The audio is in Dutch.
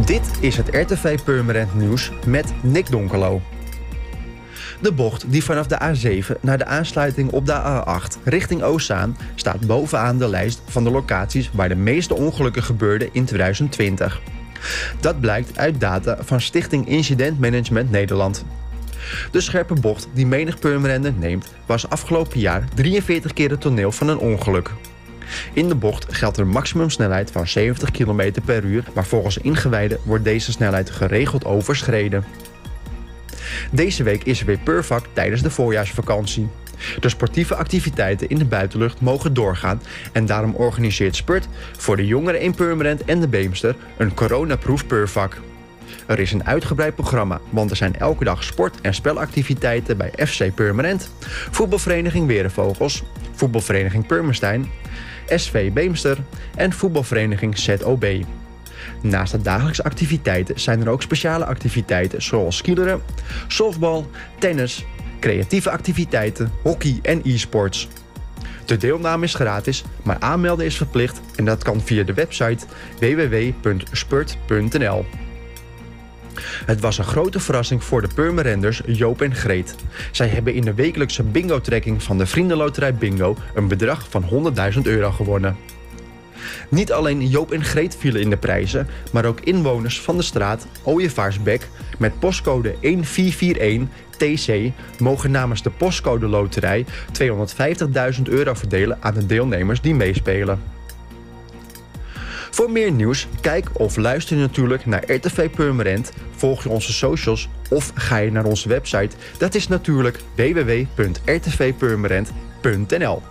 Dit is het RTV Purmerend Nieuws met Nick Donkelo. De bocht die vanaf de A7 naar de aansluiting op de A8 richting Oostzaan staat bovenaan de lijst van de locaties waar de meeste ongelukken gebeurden in 2020. Dat blijkt uit data van Stichting Incident Management Nederland. De scherpe bocht die menig Purmerender neemt was afgelopen jaar 43 keer het toneel van een ongeluk. In de bocht geldt een maximumsnelheid van 70 km per uur, maar volgens ingewijden wordt deze snelheid geregeld overschreden. Deze week is er weer Purvak tijdens de voorjaarsvakantie. De sportieve activiteiten in de buitenlucht mogen doorgaan en daarom organiseert Spurt voor de jongeren in Purmerend en de Beemster een coronaproof Purvak. Er is een uitgebreid programma, want er zijn elke dag sport- en spelactiviteiten bij FC Purmerend, voetbalvereniging Werenvogels, voetbalvereniging Purmerstein, SV Beemster en voetbalvereniging ZOB. Naast de dagelijkse activiteiten zijn er ook speciale activiteiten zoals skileren, softbal, tennis, creatieve activiteiten, hockey en e-sports. De deelname is gratis, maar aanmelden is verplicht en dat kan via de website www.spurt.nl. Het was een grote verrassing voor de Purmerenders Joop en Greet. Zij hebben in de wekelijkse bingo-trekking van de Vriendenloterij Bingo een bedrag van 100.000 euro gewonnen. Niet alleen Joop en Greet vielen in de prijzen, maar ook inwoners van de straat Ooievaarsbek met postcode 1441 TC mogen namens de postcode loterij 250.000 euro verdelen aan de deelnemers die meespelen. Voor meer nieuws, kijk of luister natuurlijk naar RTV Purmerend, volg je onze socials of ga je naar onze website. Dat is natuurlijk www.rtvpurmerend.nl